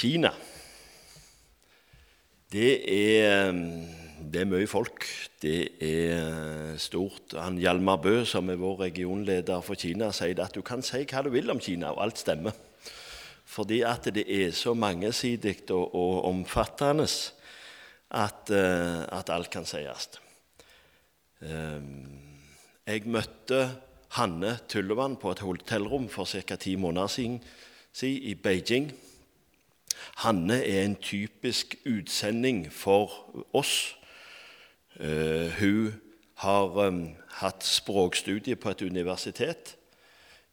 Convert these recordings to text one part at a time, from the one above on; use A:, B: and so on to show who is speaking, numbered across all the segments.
A: Kina. Det er, det er mye folk. Det er stort. Han Hjalmar Bø, som er vår regionleder for Kina, sier at du kan si hva du vil om Kina, og alt stemmer. Fordi at det er så mangesidig og, og omfattende at, at, alt kan sies. Jeg møtte Hanne Tullevann på et hotellrom for ca. ti måneder siden i Beijing. Hanne er en typisk utsending for oss. Uh, hun har um, hatt språkstudie på et universitet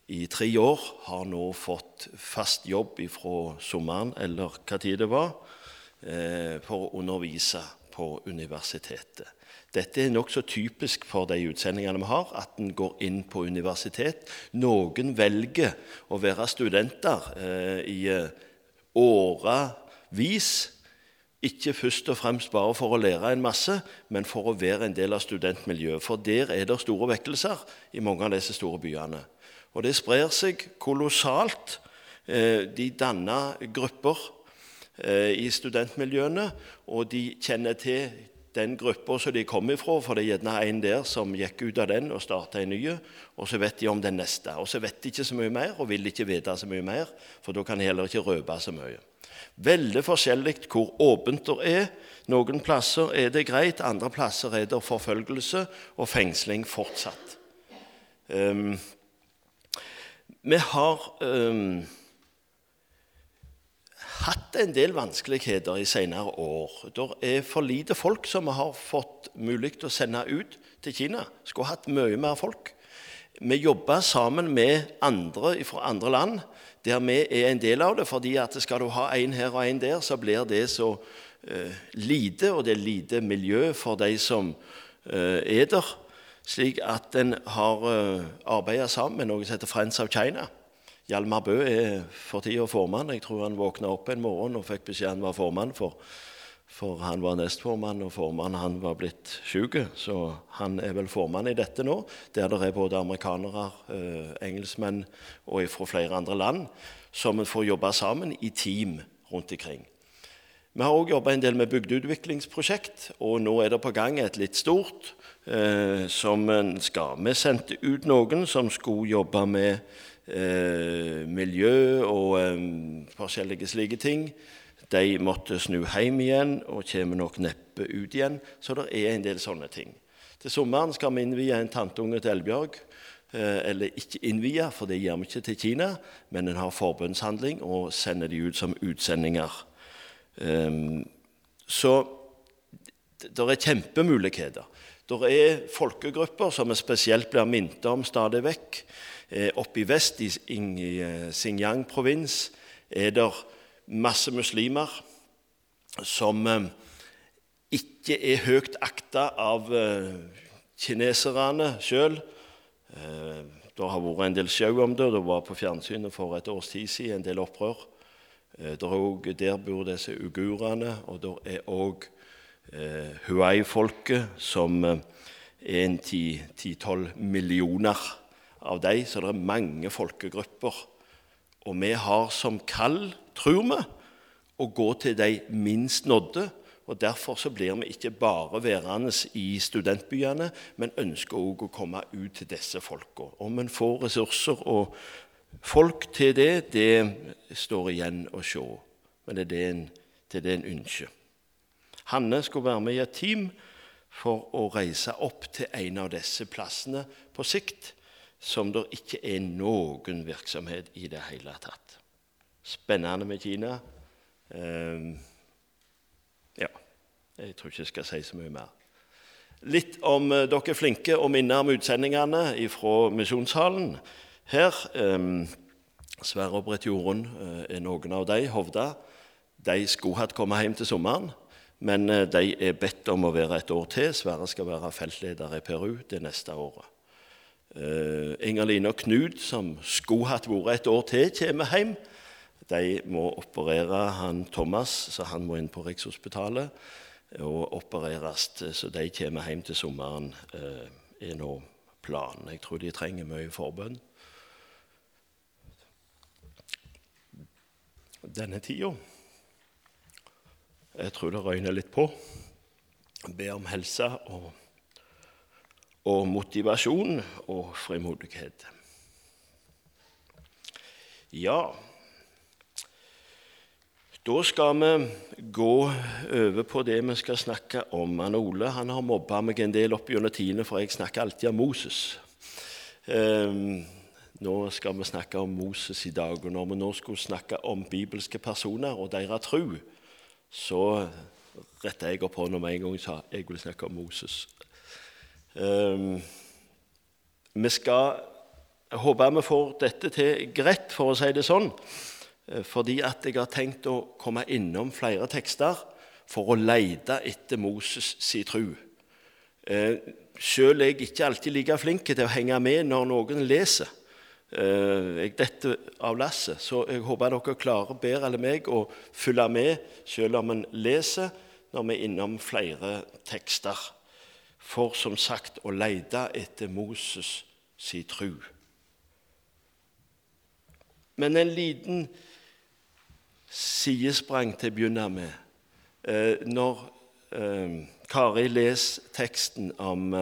A: i tre år. Har nå fått fast jobb fra sommeren eller hva tid det var, uh, for å undervise på universitetet. Dette er nokså typisk for de utsendingene vi har, at en går inn på universitet. Noen velger å være studenter uh, i årevis. Ikke først og fremst bare for å lære en masse, men for å være en del av studentmiljøet. For der er det store vekkelser i mange av disse store byene. Og det sprer seg kolossalt. Eh, de danner grupper eh, i studentmiljøene, og de kjenner til den gruppa som de kom ifra, for det er gjerne en der som gikk ut av den og starta en ny, og så vet de om den neste. Og så vet de ikke så mye mer og vil ikke vite så mye mer, for da kan de heller ikke røpe så mye. Veldig forskjellig hvor åpent det er. Noen plasser er det greit, andre plasser er det forfølgelse og fengsling fortsatt. Um, vi har um, hatt en del vanskeligheter i senere år. Det er for lite folk som vi har fått mulighet til å sende ut til Kina. Skulle hatt mye mer folk. Vi jobber sammen med andre fra andre land der vi er en del av det. fordi at skal du ha en her og en der, så blir det så uh, lite, og det er lite miljø for de som uh, er der. Slik at en har uh, arbeidet sammen med noe som heter Friends of China. Hjalmar Bø er for tida formann. Jeg tror han våkna opp en morgen og fikk beskjed han var formann. for for han var nestformann, og formann han var blitt syk. Så han er vel formann i dette nå, der det er både amerikanere, eh, engelskmenn og fra flere andre land som får jobbe sammen i team rundt omkring. Vi har òg jobba en del med bygdeutviklingsprosjekt, og nå er det på gang et litt stort eh, som skal. Vi sendte ut noen som skulle jobbe med eh, miljø og eh, forskjellige slike ting. De måtte snu hjem igjen og kommer nok neppe ut igjen. Så det er en del sånne ting. Til sommeren skal vi innvie en tanteunge til Elbjørg. Eh, eller ikke innvie, for det gjør vi ikke til Kina, men en har forbundshandling og sender de ut som utsendinger. Ehm, så det er kjempemuligheter. Det er folkegrupper som vi spesielt blir minnet om stadig vekk. Eh, oppe i vest, i eh, Xinjiang-provins, er det masse muslimer som eh, ikke er høyt akta av kineserne sjøl. Det har vært en del sjau om det. Det var på fjernsynet for et års tid siden en del opprør. Også, der bor disse uigurene, og der er eh, huai-folket, som er en ti-tolv millioner av dem. Så det er mange folkegrupper. Og vi har som kall tror vi, å gå til de minst nådde. og Derfor så blir vi ikke bare værende i studentbyene, men ønsker òg å komme ut til disse folka. Om en får ressurser og folk til det, det står igjen å se. Men det er det en, det er det en ønsker. Hanne skulle være med i et team for å reise opp til en av disse plassene på sikt som det ikke er noen virksomhet i det hele tatt spennende med Kina. Uh, ja, jeg tror ikke jeg skal si så mye mer. Litt om uh, dere er flinke og minner om utsendingene fra Misjonshallen her. Um, Sverre og Brett Jorunn uh, er noen av de. Hovda. De skulle hatt kommet hjem til sommeren, men uh, de er bedt om å være et år til. Sverre skal være feltleder i Peru det neste året. Uh, Inger-Line og Knut, som skulle hatt vært et år til, kommer hjem. De må operere han Thomas, så han må inn på Rikshospitalet og opereres. Så de kommer hjem til sommeren, eh, er nå planen. Jeg tror de trenger mye forbønn. Denne tida Jeg tror det røyner litt på. Be om helse og, og motivasjon og frimodighet. Ja Da skal vi gå over på det vi skal snakke om. Han Ole han har mobba meg en del opp gjennom tidene, for jeg snakker alltid om Moses. Um, nå skal vi snakke om Moses i dag. Og når vi nå skulle snakke om bibelske personer og deres tro, så retta jeg opp hånda med en gang og sa jeg vil snakke om Moses. Um, vi skal håpe vi får dette til greit, for å si det sånn. Eh, fordi at jeg har tenkt å komme innom flere tekster for å lete etter Moses si tru. Eh, Sjøl er jeg ikke alltid like flink til å henge med når noen leser. Eh, jeg detter av lasset, så jeg håper dere klarer bedre eller meg å følge med selv om en leser når vi er innom flere tekster. For som sagt å lete etter Moses si tru. Men en liten sidesprang til å begynne med. Eh, når eh, Kari leser teksten om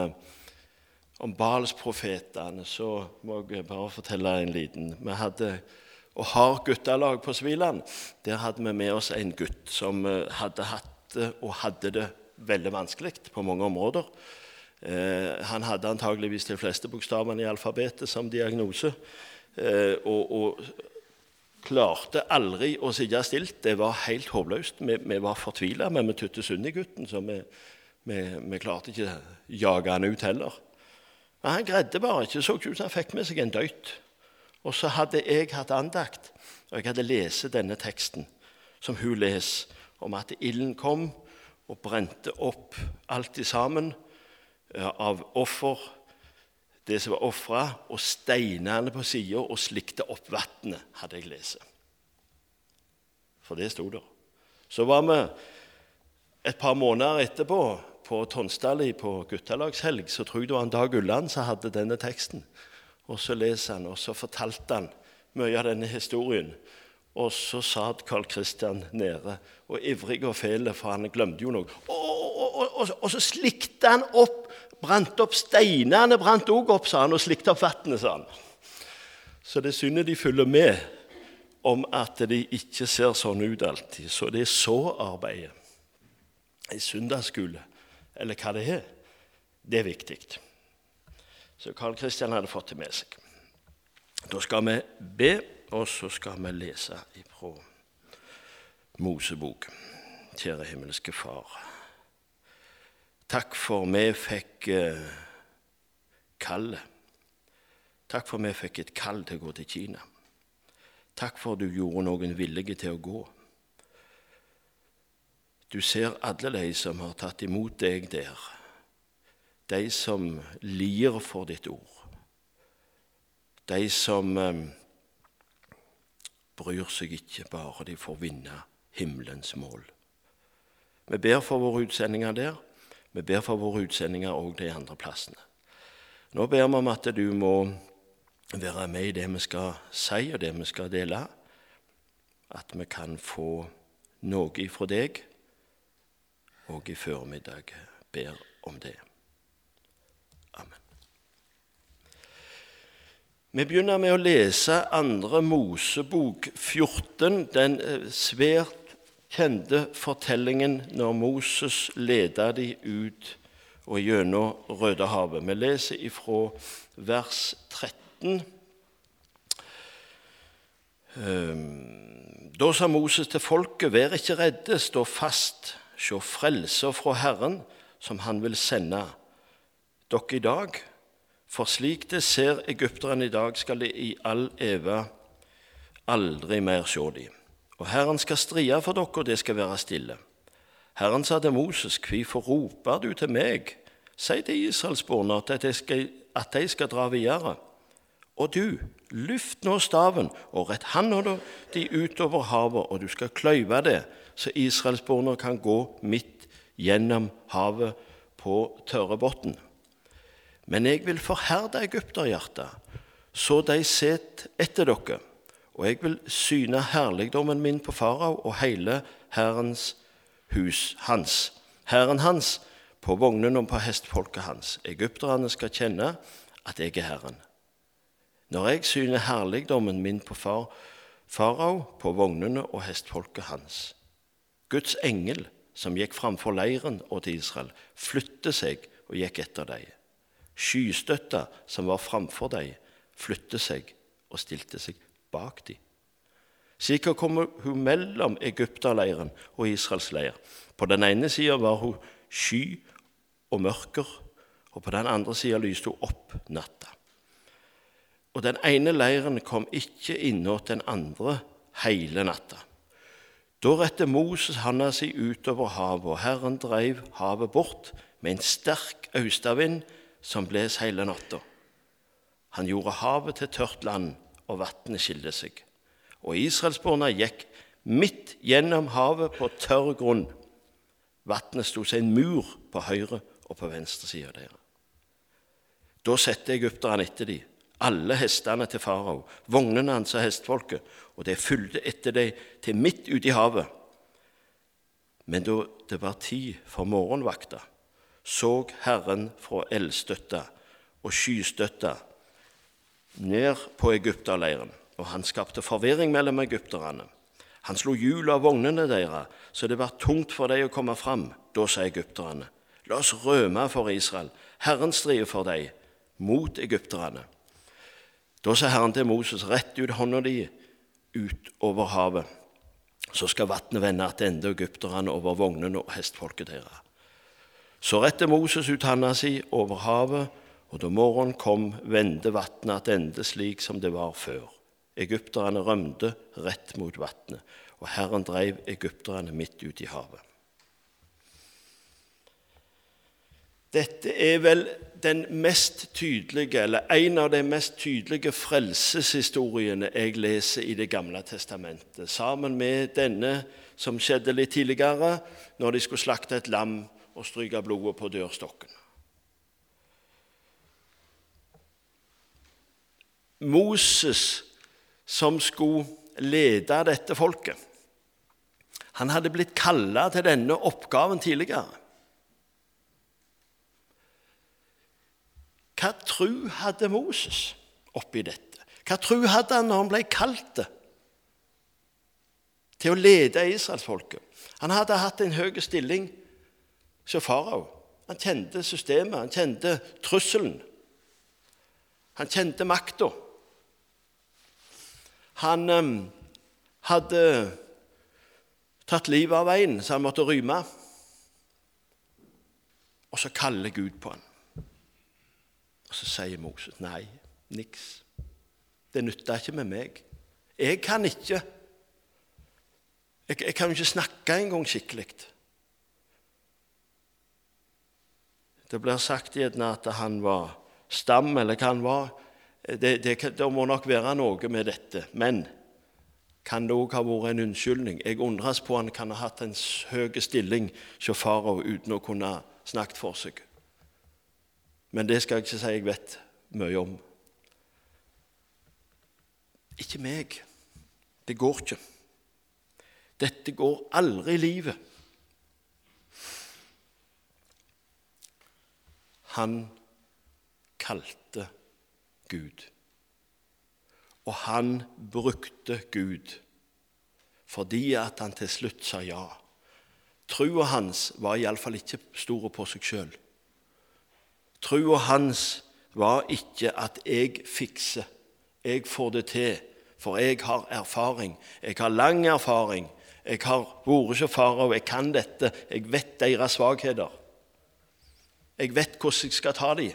A: om Balsprofetene, så må jeg bare fortelle en liten Vi hadde og har guttelag på Sviland. Der hadde vi med oss en gutt som eh, hadde hatt det og hadde det veldig vanskelig på mange områder. Eh, han hadde antageligvis de fleste bokstavene i alfabetet som diagnose. Eh, og, og, klarte aldri å sitte stilt. Det var helt håpløst. Vi, vi var fortvila, men vi synd i gutten, så vi, vi, vi klarte ikke å jage han ut heller. Men han greide bare ikke. Det så ut som han fikk med seg en døyt. Og så hadde jeg hatt andakt, og jeg hadde lest denne teksten som hun leser, om at ilden kom og brente opp alt sammen av offer, det som var ofra, og steinene på sida, og slikte opp vannet, hadde jeg lest. For det sto der. Så var vi et par måneder etterpå på Tonsdali på guttelagshelg, så tror jeg det var en Dag Ulland som hadde denne teksten. Og Så leser han, og så fortalte han mye av denne historien. Og så satt Carl Christian nede og ivrig og fæl, for han glemte jo noe. Og, og, og, og så slikte han opp, brant opp steinene, brant òg opp, sa han, og slikte opp vannet, sa han. Så det er synd de følger med om at de ikke ser sånn ut alltid. Så det er så arbeidet i søndagsskole eller hva det er, det er viktig. Så Karl Kristian hadde fått det med seg. Da skal vi be, og så skal vi lese ifra Mosebok. Kjære himmelske Far. Takk for vi fikk eh, kallet. Takk for vi fikk et kall til å gå til Kina. Takk for du gjorde noen villige til å gå. Du ser alle de som har tatt imot deg der, de som lir for ditt ord, de som eh, bryr seg ikke bare de får vinne himmelens mål. Vi ber for våre utsendinger der. Vi ber for våre utsendinger òg de andre plassene. Nå ber vi om at du må være med i det vi skal si, og det vi skal dele. At vi kan få noe ifra deg og i formiddag ber om det. Amen. Vi begynner med å lese andre Mosebok 14, den eh, svært kjente fortellingen når Moses leder de ut og gjennom Rødehavet. Vi leser ifra vers 13. Ehm, da sa Moses til folket, vær ikke redde, stå fast sjå frelser fra Herren, som Han vil sende dere i dag. For slik det ser egypterne i dag, skal de i all eve aldri mer se de. Og Herren skal strie for dere, og det skal være stille. Herren sa til Moses, hvorfor roper du til meg? Si til israelsborna at, at de skal dra videre. Og du, luft nå staven og rett handa di utover havet, og du skal kløyve det så israelsborgerne kan gå midt gjennom havet på tørre bunn. Men jeg vil forherde egypterhjertet, så de set etter dere, og jeg vil syne herligdommen min på farao og hele Herrens hus hans, Herren hans, på vognene og på hestfolket hans. Egypterne skal kjenne at jeg er Herren. Når jeg syner herligdommen min på far, farao, på vognene og hestfolket hans. Guds engel, som gikk framfor leiren og til Israel, flytte seg og gikk etter dem. Skystøtta, som var framfor dem, flytte seg og stilte seg bak dem. Slik kom hun mellom egypterleiren og Israels leir. På den ene sida var hun sky og mørker, og på den andre sida lyste hun opp natta. Og den ene leiren kom ikke innå den andre hele natta. Da rette Moses handa si utover havet, og Herren dreiv havet bort med en sterk austavind som bles hele natta. Han gjorde havet til tørt land, og vannet skilte seg. Og israelsborna gikk midt gjennom havet på tørr grunn. Vannet sto seg en mur på høyre og på venstre side av dere. Da sette egypterne etter dem alle hestene til farao, vognene hans og hestfolket, og de fulgte etter dem til midt ute i havet. Men da det var tid for morgenvakta, så Herren fra eldstøtta og skystøtta ned på egypterleiren, og han skapte forvirring mellom egypterne. Han slo hjul av vognene deres, så det var tungt for dem å komme fram. Da sa egypterne, la oss rømme for Israel. Herren strider for dem mot egypterne. Da sa Herren til Moses, rett ut hånda di ut over havet. Så skal vannet vende tilbake egypterne over vognene og hestfolket deres. Så rette Moses ut handa si over havet, og da morgenen kom, vendte vannet tilbake slik som det var før. Egypterne rømte rett mot vannet, og Herren dreiv egypterne midt ut i havet. Dette er vel den mest tydelige, eller en av de mest tydelige frelseshistoriene jeg leser i Det gamle testamentet, sammen med denne som skjedde litt tidligere, når de skulle slakte et lam og stryke blodet på dørstokken. Moses, som skulle lede dette folket, han hadde blitt kalla til denne oppgaven tidligere. Hva tro hadde Moses oppi dette? Hva tro hadde han når han ble kalt til å lede israelsfolket? Han hadde hatt en høy stilling som farao. Han kjente systemet, han kjente trusselen. Han kjente makta. Han um, hadde tatt livet av en, så han måtte rømme. Og så kaller Gud på han. Og Så sier Moses nei, niks. Det nytter ikke med meg. Jeg kan ikke. Jeg, jeg kan jo ikke snakke engang skikkelig. Det blir sagt gjerne at han var stam, eller hva han var. Det, det, det, må nok være noe med dette. Men kan det òg ha vært en unnskyldning? Jeg undres på om han kan ha hatt en høy stilling farao uten å kunne snakket for seg. Men det skal jeg ikke si jeg vet mye om. Ikke meg. Det går ikke. Dette går aldri i livet. Han kalte Gud. Og han brukte Gud fordi at han til slutt sa ja. Trua hans var iallfall ikke stor på seg sjøl. Trua hans var ikke at 'jeg fikser', 'jeg får det til', for jeg har erfaring. Jeg har lang erfaring. Jeg har vært hos farao, jeg kan dette. Jeg vet deres svakheter. Jeg vet hvordan jeg skal ta dem.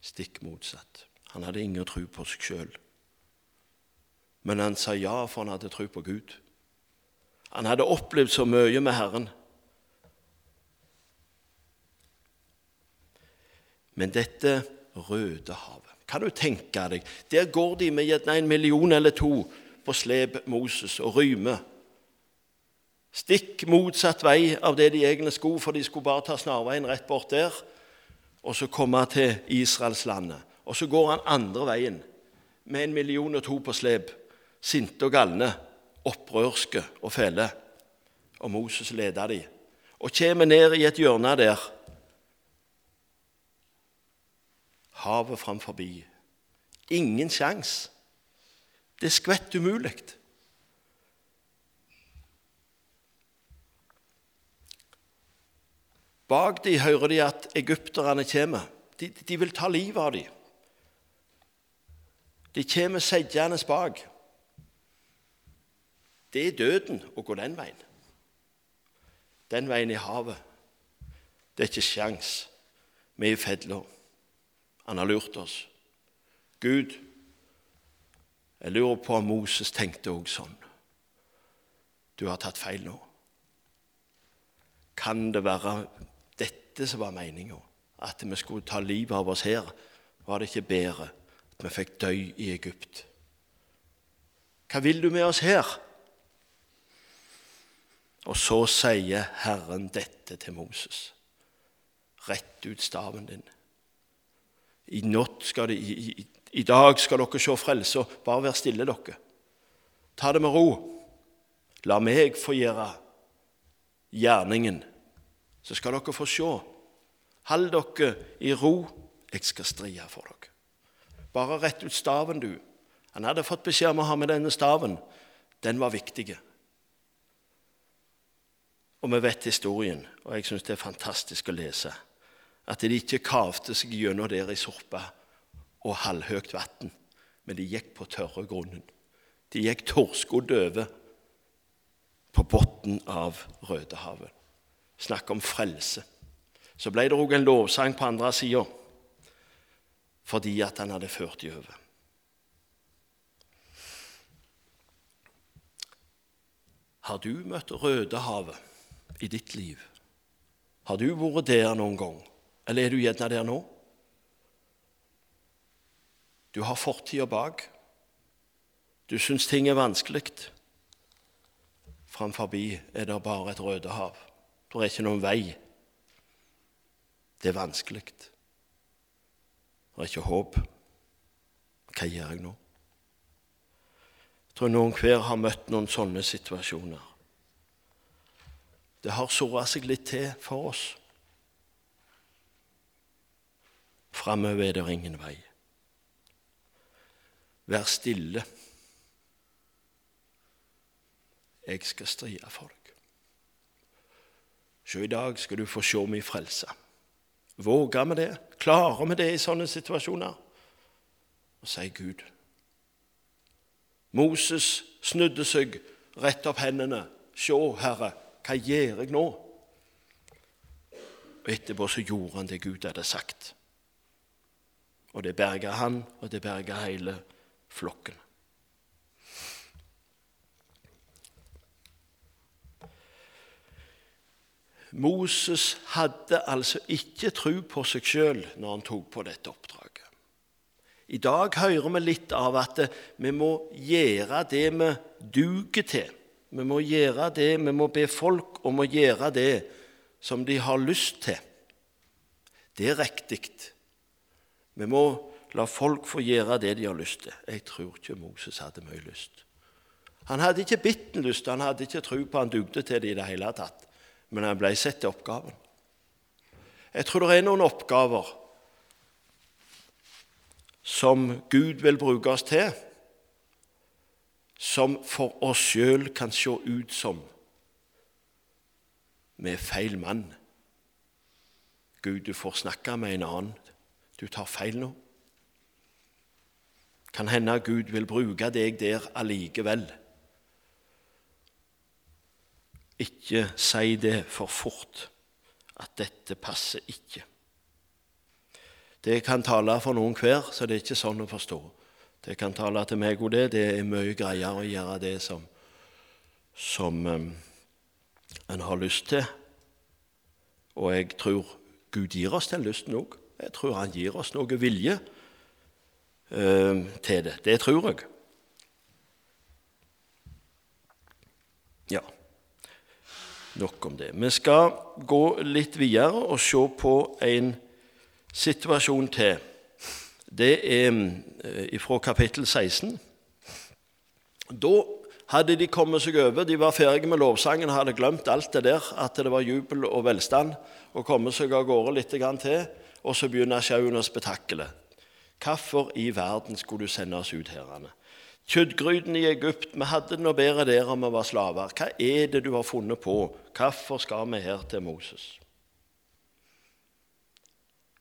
A: Stikk motsatt. Han hadde ingen tro på seg sjøl. Men han sa ja, for han hadde tro på Gud. Han hadde opplevd så mye med Herren. Men dette Røde havet Kan du tenke deg? Der går de med gjerne en million eller to på slep Moses og rymer. Stikk motsatt vei av det de egne skulle, for de skulle bare ta snarveien rett bort der og så komme til Israelslandet. Og så går han andre veien med en million og to på slep, sinte og galne, opprørske og fæle. og Moses leder dem, og kommer ned i et hjørne der. Havet framfor. Ingen sjans. Det er skvett umulig. Bak de hører de at egypterne kommer. De, de vil ta livet av dem. De kommer seddende bak. Det er døden å gå den veien. Den veien i havet. Det er ikke sjans. Vi er i fella. Han har lurt oss. Gud, jeg lurer på om Moses tenkte òg sånn. Du har tatt feil nå. Kan det være dette som var meninga? At vi skulle ta livet av oss her? Var det ikke bedre at vi fikk dø i Egypt? Hva vil du med oss her? Og så sier Herren dette til Moses. Rett ut staven din. I, skal de, i, i, dag skal dere se frelse. Bare vær stille, dere. Ta det med ro. La meg få gjøre gjerningen, så skal dere få se. Hold dere i ro. Jeg skal strie for dere. Bare rett ut staven, du. Han hadde fått beskjed om å ha med denne staven. Den var viktig. Og vi vet historien, og jeg syns det er fantastisk å lese, at de ikke kavte seg gjennom der i sorpa og halvhøyt vann, men de gikk på tørre grunnen. De gikk torskodd over på bunnen av Rødehavet. Snakk om frelse. Så ble det òg en lovsang på andre sida fordi at han hadde ført de over. Har du møtt Rødehavet? i ditt liv? Har du vært der noen gang, eller er du gjerne der nå? Du har fortida bak. Du syns ting er vanskelig. Framfor er det bare et Rødehav. Det er ikke noen vei. Det er vanskelig. Det er ikke håp. Hva gjør jeg nå? Jeg tror noen hver har møtt noen sånne situasjoner. Det har såra seg litt til for oss. Framover er det ingen vei. Vær stille. Jeg skal stride for deg. Så i dag skal du få se mi frelse. Våger vi det? Klarer vi det i sånne situasjoner? Og sier Gud. Moses snudde seg, rett opp hendene. Se, Herre, hva gjør jeg nå? Og etterpå så gjorde han det Gud hadde sagt. Og det berga han, og det berga hele flokken. Moses hadde altså ikke tro på seg sjøl når han tok på dette oppdraget. I dag hører vi litt av at vi må gjøre det vi duger til. Vi må gjøre det, vi må be folk om å gjøre det som de har lyst til. Det er riktig. Vi må la folk få gjøre det de har lyst til. Jeg tror ikke Moses hadde mye lyst. Han hadde ikke bitten lyst, han hadde ikke tro på han dugde til det i det hele tatt. Men han ble sett til oppgaven. Jeg tror det er noen oppgaver som Gud vil bruke oss til som for oss sjøl kan se ut som vi er feil mann. Gud, du får snakke med en annen. Du tar feil nå. Kan hende Gud vil bruke deg der allikevel. Ikke si det for fort, at dette passer ikke. Det kan tale for noen hver, så det er ikke sånn å forstå. Det kan tale til meg og det. Det er mye greiere å gjøre det som, som en har lyst til. Og jeg tror Gud gir oss den lysten òg. Jeg tror han gir oss noe vilje eh, til det. Det tror jeg. Ja, nok om det. Vi skal gå litt videre og se på en situasjon til det er eh, fra kapittel 16. Da hadde de kommet seg over. De var ferdige med lovsangen og hadde glemt alt det der, at det var jubel og velstand, og kommet seg av gårde litt til. Og så begynner sjauen å spetakle. Hvorfor i verden skulle du sende oss ut herrene? Kjøttgrytene i Egypt, vi hadde det noe bedre der om vi var slaver. Hva er det du har funnet på? Hvorfor skal vi her til Moses?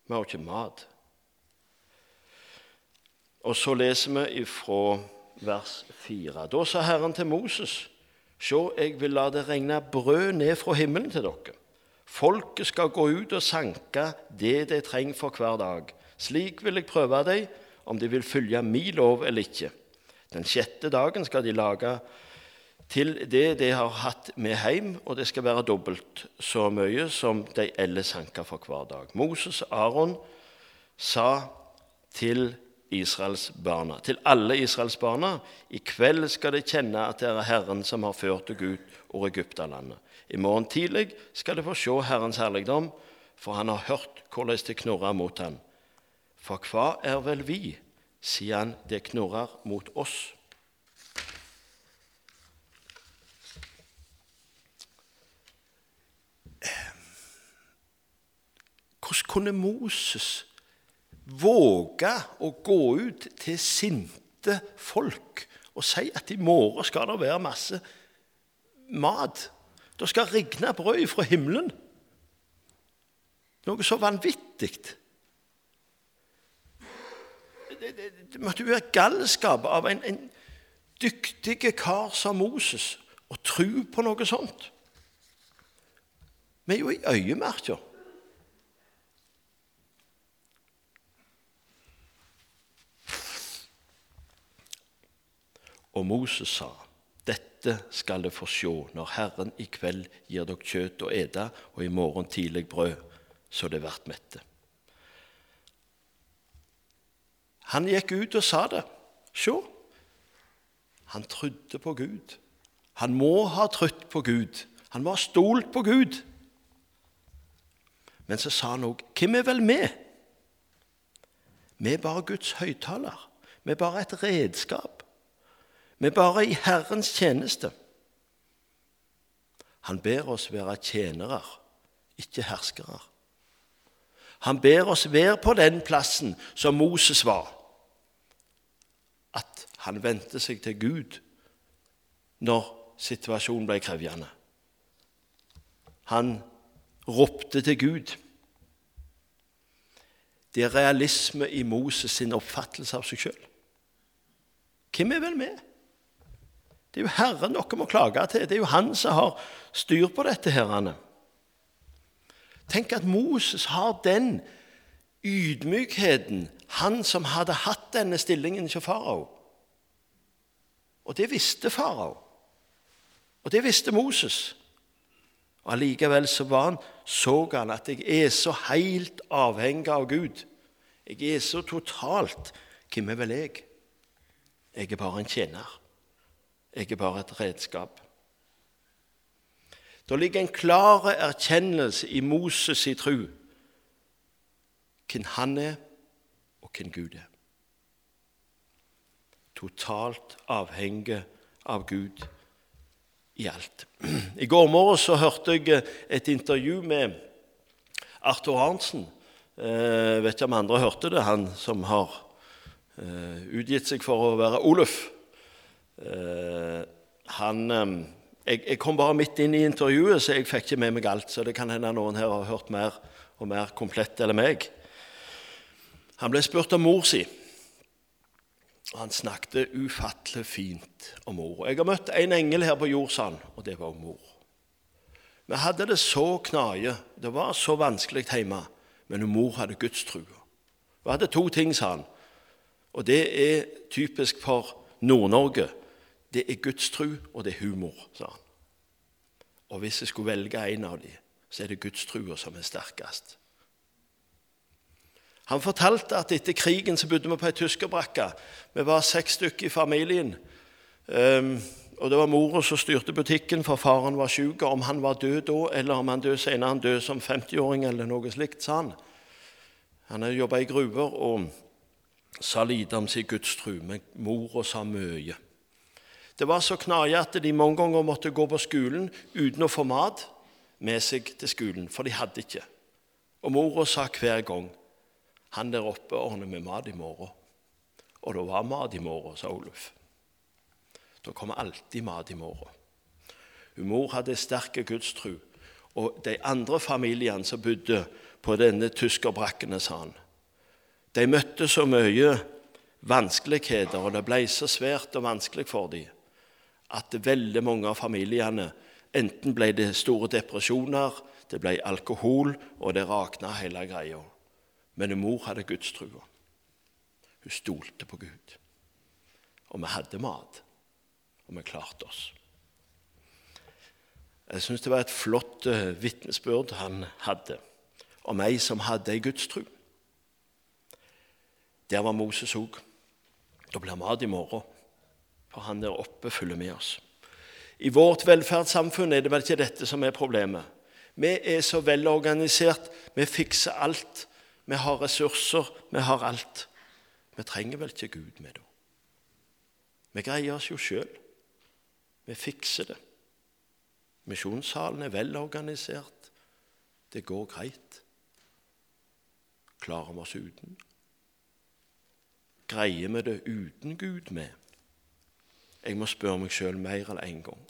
A: Vi har ikke mat. Og så leser vi ifra vers 4. Da sa Herren til Moses.: Se, jeg vil la det regne brød ned fra himmelen til dere. Folket skal gå ut og sanke det de trenger for hver dag. Slik vil jeg prøve dem, om de vil følge min lov eller ikke. Den sjette dagen skal de lage til det de har hatt med hjem, og det skal være dobbelt så mye som de ellers sanker for hver dag. Moses og Aron sa til Israelsbarna, til alle Israelsbarna, i kveld skal de kjenne at det er Herren som har ført dere ut over Egyptalandet. I morgen tidlig skal de få se Herrens herligdom, for han har hørt hvordan det knurrer mot ham. For hva er vel vi, sier han, det knurrer mot oss. Hvordan kunne Moses våge å gå ut til sinte folk og si at i morgen skal det være masse mat? Det skal regne brød fra himmelen. Noe så vanvittig. Det, måtte være galskap av en, en dyktig kar som Moses å tro på noe sånt. Vi er jo i øyemerker. Og Moses sa, dette skal dere få se når Herren i kveld gir dere kjøtt å ete, og i morgen tidlig brød, så det blir mette. Han gikk ut og sa det. Se, han trodde på Gud. Han må ha trodd på Gud. Han må ha stolt på Gud. Men så sa han òg Hvem er vel vi? Vi er bare Guds høyttaler. Vi er bare et redskap. Vi er bare i Herrens tjeneste. Han ber oss være tjenere, ikke herskere. Han ber oss være på den plassen som Moses var, at han vendte seg til Gud når situasjonen ble krevende. Han ropte til Gud. Det er realisme i Moses sin oppfattelse av seg sjøl. Hvem er vel med? Det er jo Herren dere må klage til. Det er jo han som har styr på dette. herrene. Tenk at Moses har den ydmykheten, han som hadde hatt denne stillingen hos farao. Og det visste farao. Og det visste Moses. Og Allikevel så var han, så han at jeg er så helt avhengig av Gud. Jeg er så totalt Hvem er vel jeg? Jeg er bare en tjener. Jeg er bare et redskap. Det ligger en klar erkjennelse i Moses' i tru hvem han er, og hvem Gud er. Totalt avhengig av Gud i alt. I går morges hørte jeg et intervju med Arthur Arntzen. Jeg eh, vet ikke om andre hørte det, han som har eh, utgitt seg for å være Oluf. Eh, han, jeg, jeg, kom bare midt inn i intervjuet, så jeg fikk ikke med meg alt. Så det kan hende noen her har hørt mer og mer komplett eller meg. Han ble spurt om mor si. Han snakket ufattelig fint om mor. Jeg har møtt en engel her på jord, og det var mor. Vi hadde det så knaje, det var så vanskelig hjemme, men mor hadde gudstrua. Hun hadde to ting, sa han, og det er typisk for Nord-Norge det er gudstru, og det er humor, sa han. Og hvis jeg skulle velge en av dem, så er det gudstrua som er sterkest. Han fortalte at etter krigen så bodde vi på ei tyskerbrakke. Vi var seks stykker i familien. Um, og Det var mora som styrte butikken, for faren var syk. Om han var død da, eller om han døde senere, han døde som 50-åring eller noe slikt, sa han. Han hadde jobba i gruver og sa lite om sin gudstru, men mora sa mye. Det var så knaja at de mange ganger måtte gå på skolen uten å få mat med seg til skolen, for de hadde ikke. Og mora sa hver gang 'Han der oppe ordner med mat i morgen.' Og det var mat i morgen, sa Oluf. Da kommer alltid mat i morgen. Mor hadde sterk gudstro, og de andre familiene som bodde på denne tyskerbrakkene, sa han, de møtte så mye vanskeligheter, og det ble så svært og vanskelig for dem at veldig mange av familiene enten ble det store depresjoner, det ble alkohol, og det rakna hele greia. Men mor hadde gudstrua. Hun stolte på Gud. Og vi hadde mat, og vi klarte oss. Jeg syns det var et flott uh, vitnesbyrd han hadde om ei som hadde ei gudstru. Der var Moses òg. Det blir mat i morgen, for han der oppe følger med oss. I vårt velferdssamfunn er det vel ikke dette som er problemet. Vi er så velorganisert, vi fikser alt. Vi har ressurser, vi har alt. Vi trenger vel ikke Gud med da? Vi greier oss jo sjøl. Vi fikser det. Misjonssalen er velorganisert. Det går greit. Klarer vi oss uten? Greier vi det uten Gud med? Jeg må spørre meg sjøl mer enn én en gang.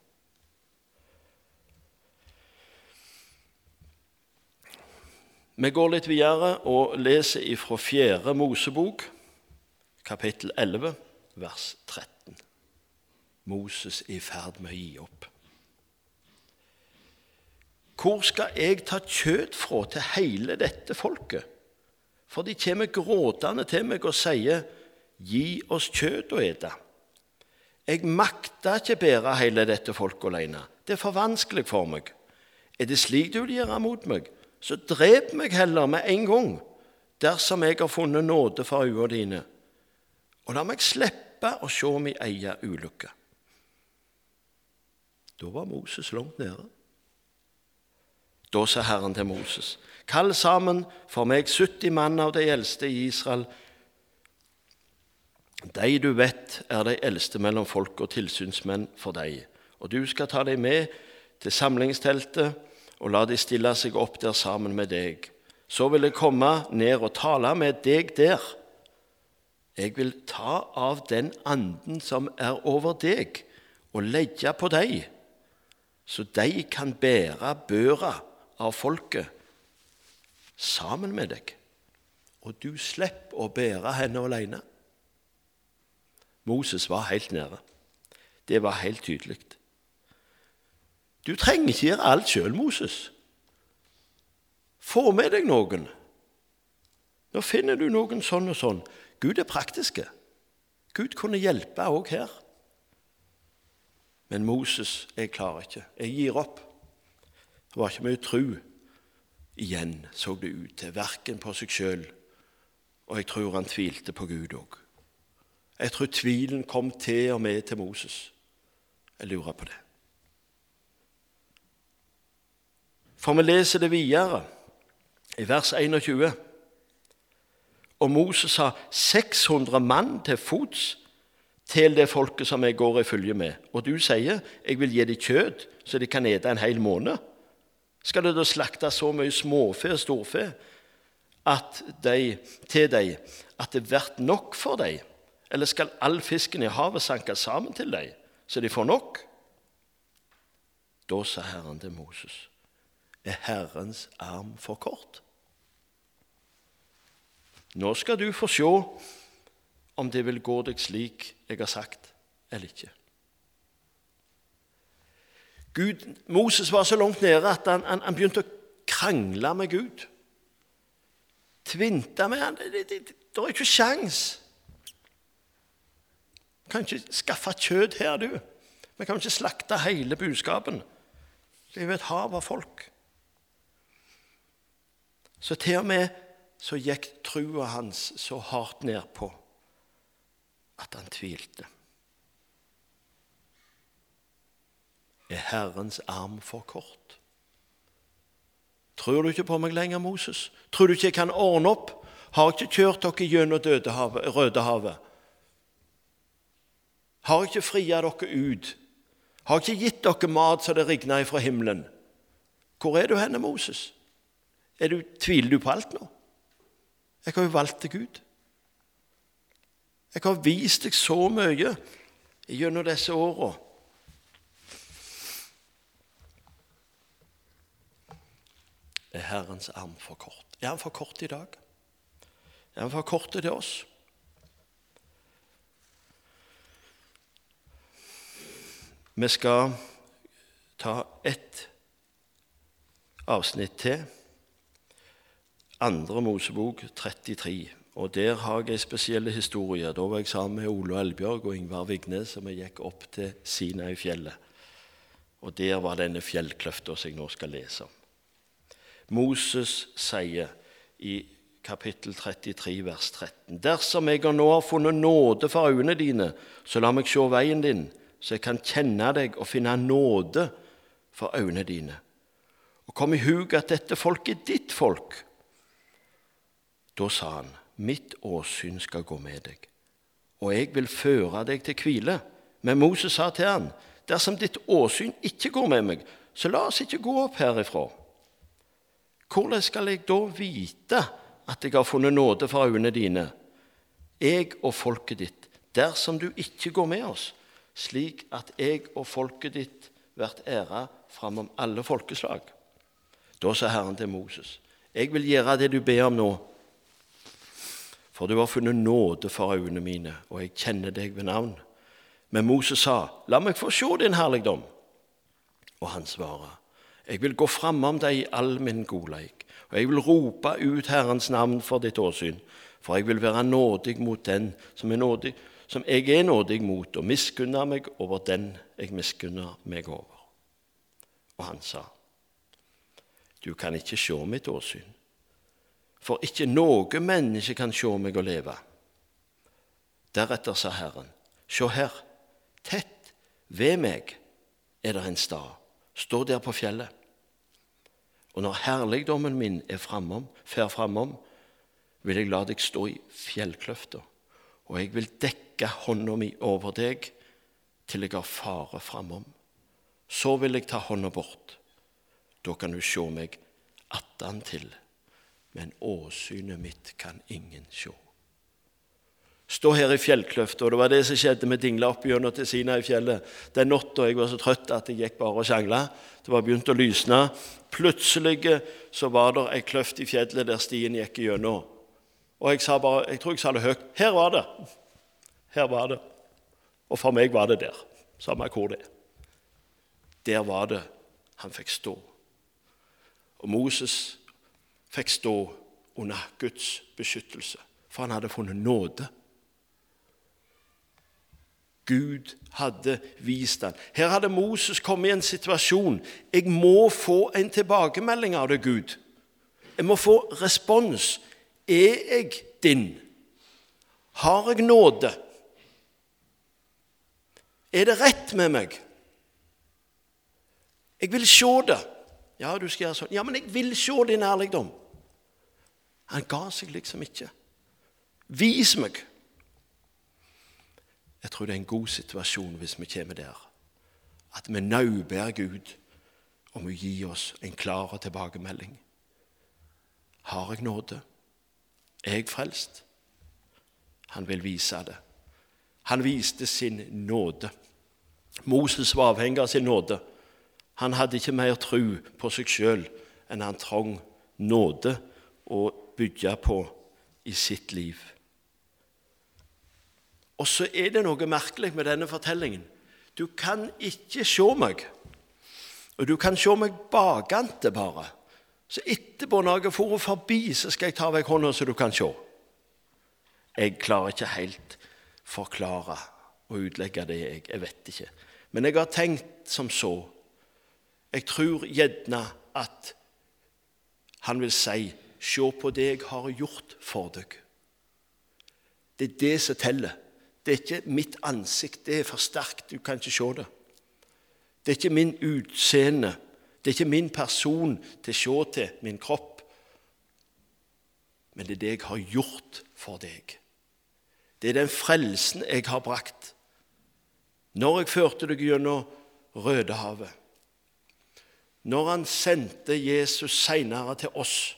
A: Vi går litt videre og leser ifra Fjerde Mosebok, kapittel 11, vers 13. Moses er i ferd med å gi opp. Hvor skal jeg ta kjøtt fra til hele dette folket? For de kommer gråtende til meg og sier, Gi oss kjøtt å ete. Jeg makter ikke bære hele dette folket alene. Det er for vanskelig for meg. Er det slik du vil gjøre mot meg, så drep meg heller med en gang, dersom jeg har funnet nåde for øynene dine, og la meg slippe å se min egen ulykke. Da var Moses langt nede. Da sa Herren til Moses.: Kall sammen for meg 70 mann av de eldste i Israel de du vet er de eldste mellom folk og tilsynsmenn for deg. Og du skal ta dem med til samlingsteltet og la de stille seg opp der sammen med deg. Så vil jeg komme ned og tale med deg der. Jeg vil ta av den anden som er over deg, og legge på deg, så de kan bære børa av folket sammen med deg. Og du slipper å bære henne alene. Moses var helt nede. Det var helt tydelig. Du trenger ikke gjøre alt sjøl, Moses. Få med deg noen. Nå finner du noen sånn og sånn. Gud er praktiske. Gud kunne hjelpe òg her. Men Moses, jeg klarer ikke. Jeg gir opp. Det var ikke mye tru igjen, så det ut til, verken på seg sjøl, og jeg tror han tvilte på Gud òg. Jeg tror tvilen kom til og med til Moses. Jeg lurer på det. For vi leser det videre i vers 21. Og Moses sa 600 mann til fots til det folket som jeg går i følge med. Og du sier jeg vil gi dem kjøtt så de kan ete en hel måned. Skal du da slakte så mye småfe og storfe til dem at det blir nok for dem? Eller skal all fisken i havet sanke sammen til deg, så de får nok? Da sa Herren til Moses, er Herrens arm for kort? Nå skal du få se om det vil gå deg slik jeg har sagt, eller ikke. Gud, Moses var så langt nede at han, han, han begynte å krangle med Gud. Tvinte med han. Det, det, det, det er ikke sjans. Kan ikke skaffe kjøtt her, du. Vi kan ikke slakte hele budskapen. Det er jo et hav av folk. Så til og med så gikk trua hans så hardt nedpå at han tvilte. Er Herrens arm for kort? Tror du ikke på meg lenger, Moses? Tror du ikke jeg kan ordne opp? Har ikke kjørt dere gjennom Rødehavet? Har ikke fria dere ut? Har ikke gitt dere mat så det rigner ifra himmelen? Hvor er du henne, Moses? Du, tviler du på alt nå? Jeg har jo valgt deg ut. Jeg har vist deg så mye gjennom disse åra. Er Herrens arm for kort? Er han for kort i dag? Er han for kort til oss? Vi skal ta ett avsnitt til. Andre Mosebok 33. Og Der har jeg ei spesiell historie. Da var jeg sammen med Ole Elbjørg og Ingvar Vignes, og vi gikk opp til Sinai-fjellet. Og Der var denne fjellkløfta som jeg nå skal lese om. Moses sier i kapittel 33, vers 13.: Dersom jeg nå har funnet nåde for øynene dine, så la meg se veien din, så jeg kan kjenne deg og finne nåde for øynene dine. Og kom i hug at dette folket er ditt folk. Da sa han, mitt åsyn skal gå med deg, og jeg vil føre deg til hvile. Men Moses sa til han, dersom ditt åsyn ikke går med meg, så la oss ikke gå opp herifra. Hvordan skal jeg da vite at jeg har funnet nåde for øynene dine, jeg og folket ditt, dersom du ikke går med oss, slik at jeg og folket ditt blir æra framom alle folkeslag? Da sa Herren til Moses, jeg vil gjøre det du ber om nå, for du har funnet nåde for øynene mine, og jeg kjenner deg ved navn. Men Moses sa, la meg få se din herligdom. Og han svarer, jeg vil gå framom deg i all min godleik, og jeg vil rope ut Herrens navn for ditt åsyn, for jeg vil være nådig mot den som, er nådig, som jeg er nådig mot, og miskunne meg over den jeg miskunner meg over. Og han sa, du kan ikke se mitt åsyn, for ikke noe menneske kan se meg og leve. Deretter sa Herren, se her, tett ved meg er det en stad Stå der på fjellet. Og når herligdommen min er framom, fer framom, vil jeg la deg stå i fjellkløfta, og jeg vil dekke hånda mi over deg til jeg har fare framom. Så vil jeg ta hånda bort. Da kan du se meg attantil, men åsynet mitt kan ingen se stå her i fjellkløfta. Og det var det som skjedde. med dingla opp gjennom til Sina i fjellet. Den natta jeg var så trøtt at jeg gikk bare og sjangla. Det var begynt å lysne. Plutselig så var det ei kløft i fjellet der stien gikk gjennom. Og jeg sa bare, jeg tror jeg sa det høyt. Her var det. Her var det. Og for meg var det der. Samme hvor det er. Der var det han fikk stå. Og Moses fikk stå under Guds beskyttelse, for han hadde funnet nåde. Gud hadde vist ham. Her hadde Moses kommet i en situasjon. Jeg må få en tilbakemelding av det, Gud. Jeg må få respons. Er jeg din? Har jeg nåde? Er det rett med meg? Jeg vil se det. Ja, du skal gjøre sånn. Ja, men jeg vil se din ærligdom. Han ga seg liksom ikke. Vis meg. Jeg tror det er en god situasjon hvis vi kommer der. At vi nauber Gud om å gi oss en klar tilbakemelding. Har jeg nåde? Er jeg frelst? Han vil vise det. Han viste sin nåde. Moses var avhengig av sin nåde. Han hadde ikke mer tro på seg sjøl enn han trong nåde å bygge på i sitt liv. Og så er det noe merkelig med denne fortellingen. Du kan ikke se meg. Og du kan se meg bakante bare. Så etterpå, når jeg dratt forbi, så skal jeg ta vekk hånda, så du kan se. Jeg klarer ikke helt forklare og utlegge det, jeg. Jeg vet ikke. Men jeg har tenkt som så. Jeg tror gjerne at han vil si Se på det jeg har gjort for deg. Det er det som teller. Det er ikke mitt ansikt. Det er for sterkt. Du kan ikke se det. Det er ikke min utseende. Det er ikke min person til å se til, min kropp. Men det er det jeg har gjort for deg. Det er den frelsen jeg har brakt. Når jeg førte deg gjennom Rødehavet. Når han sendte Jesus seinere til oss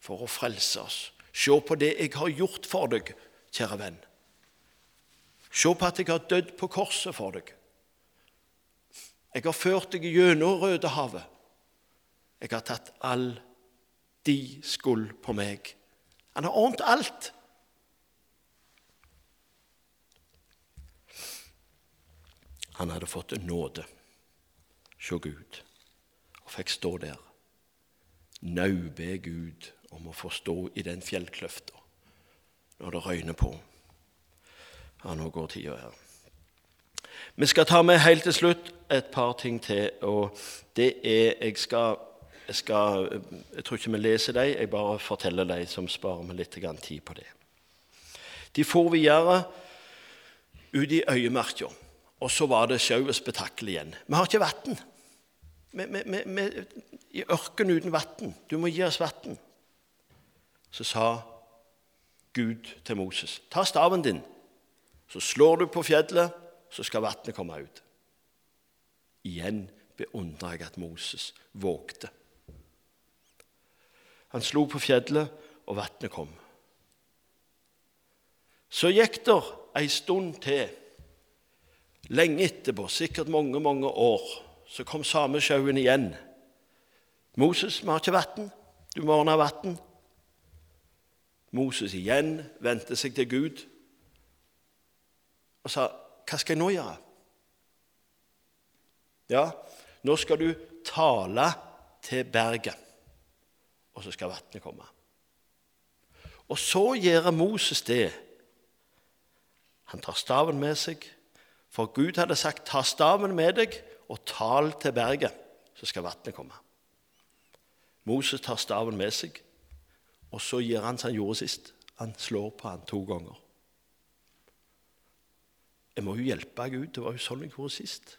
A: for å frelse oss. Se på det jeg har gjort for deg, kjære venn. Se på at jeg har dødd på korset for deg. Jeg har ført deg gjennom Rødehavet. Jeg har tatt all de skuld på meg. Han har ordnet alt. Han hadde fått nåde hos Gud og fikk stå der. Naube Gud om å få stå i den fjellkløfta når det røyner på. Ja, nå går tida her. Vi skal ta med helt til slutt et par ting til. og det er, Jeg skal, jeg, skal, jeg tror ikke vi leser dem, jeg bare forteller dem som sparer meg litt tid på det. De for videre ut i øyemarka, og så var det sjau og spetakkel igjen. Vi har ikke vann. I ørkenen uten vann. Du må gi oss vann. Så sa Gud til Moses, ta staven din, så slår du på fjellet, så skal vannet komme ut. Igjen beundrer jeg at Moses vågte. Han slo på fjellet, og vannet kom. Så gikk det ei stund til, lenge etterpå, sikkert mange, mange år, så kom samesjauen igjen. 'Moses, vi har ikke vann. Du må ordne vann.' Moses igjen vendte seg til Gud og sa, 'Hva skal jeg nå gjøre?' Ja, nå skal du tale til berget, og så skal vannet komme. Og så gjør Moses det. Han tar staven med seg, for Gud hadde sagt, 'Ta staven med deg og tal til berget, så skal vannet komme'. Moses tar staven med seg, og så gjør han som han gjorde sist. Han slår på han to ganger. Jeg må jo hjelpe Gud. Det var jo sånn jeg gjorde sist.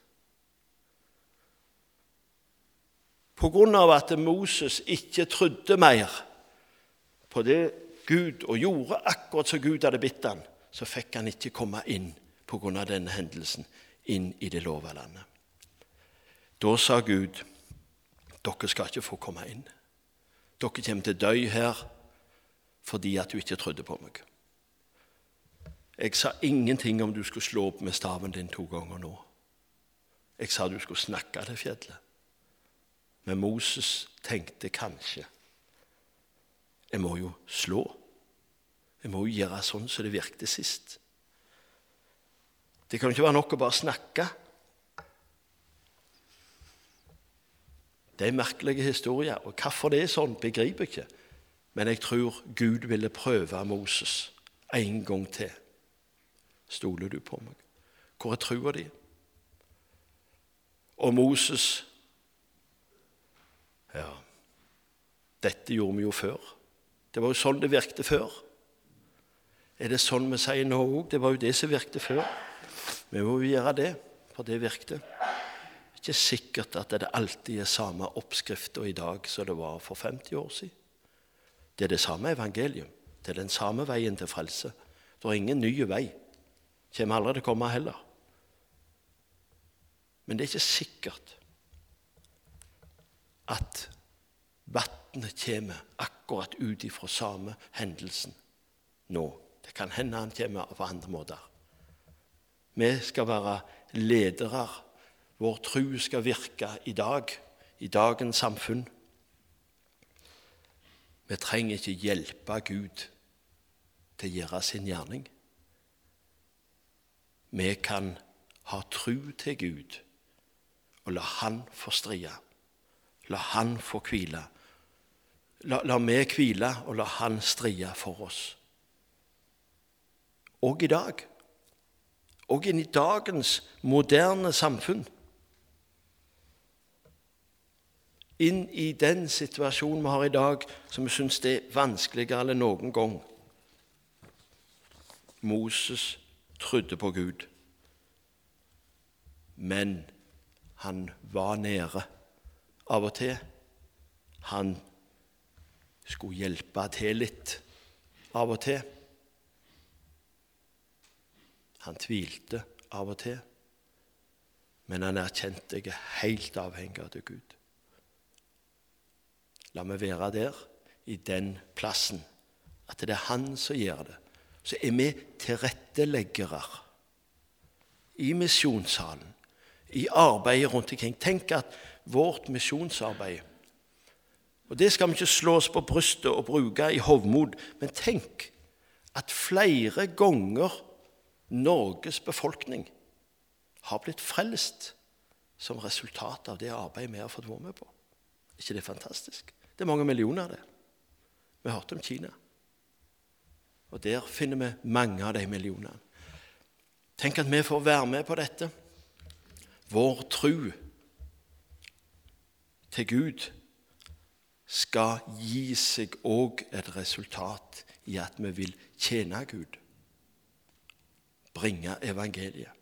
A: På grunn av at Moses ikke trodde mer på det Gud og gjorde akkurat som Gud hadde bitt han, så fikk han ikke komme inn på grunn av denne hendelsen inn i det lova landet. Da sa Gud, dere skal ikke få komme inn. Dere kommer til å dø her fordi at du ikke trodde på meg. Jeg sa ingenting om du skulle slå opp med staven din to ganger nå. Jeg sa du skulle snakke til fjellet. Men Moses tenkte kanskje Jeg må jo slå. Jeg må jo gjøre sånn som det virket sist. Det kan ikke være nok å bare snakke. Det er merkelige historier, og hvorfor det er sånn, begriper jeg ikke. Men jeg tror Gud ville prøve Moses en gang til. Stoler du på meg? Hvor er trua di? Og Moses Ja, dette gjorde vi jo før. Det var jo sånn det virkte før. Er det sånn vi sier nå òg? Det var jo det som virkte før. Vi må jo gjøre det, for det virkte. Det er ikke sikkert at det alltid er samme oppskrifta i dag som det var for 50 år siden. Det er det samme evangelium. Det er den samme veien til frelse. Det er ingen ny vei. Kommer aldri til å komme heller. Men det er ikke sikkert at vannet kommer akkurat ut ifra samme hendelsen nå. Det kan hende han kommer på andre måter. Vi skal være ledere. Vår tro skal virke i dag, i dagens samfunn. Vi trenger ikke hjelpe Gud til å gjøre sin gjerning. Vi kan ha tru til Gud og la Han få strie. La Han få hvile. La, la vi hvile og la Han strie for oss. Og i dag. Og i dagens moderne samfunn. inn i den situasjonen vi har i dag, som vi syns er vanskeligere enn noen gang. Moses trodde på Gud, men han var nede av og til. Han skulle hjelpe til litt av og til. Han tvilte av og til. men han erkjente jeg er helt avhengig av Gud. La meg være der, i den plassen, at det er Han som gjør det. Så er vi tilretteleggere i misjonssalen, i arbeidet rundt omkring. Tenk at vårt misjonsarbeid Og det skal vi ikke slå oss på brystet og bruke i hovmod, men tenk at flere ganger Norges befolkning har blitt frelst som resultat av det arbeidet vi har fått være med på. Er ikke det fantastisk? Det er mange millioner, det. Vi hørte om Kina. Og der finner vi mange av de millionene. Tenk at vi får være med på dette. Vår tru til Gud skal gi seg òg et resultat i at vi vil tjene Gud, bringe evangeliet.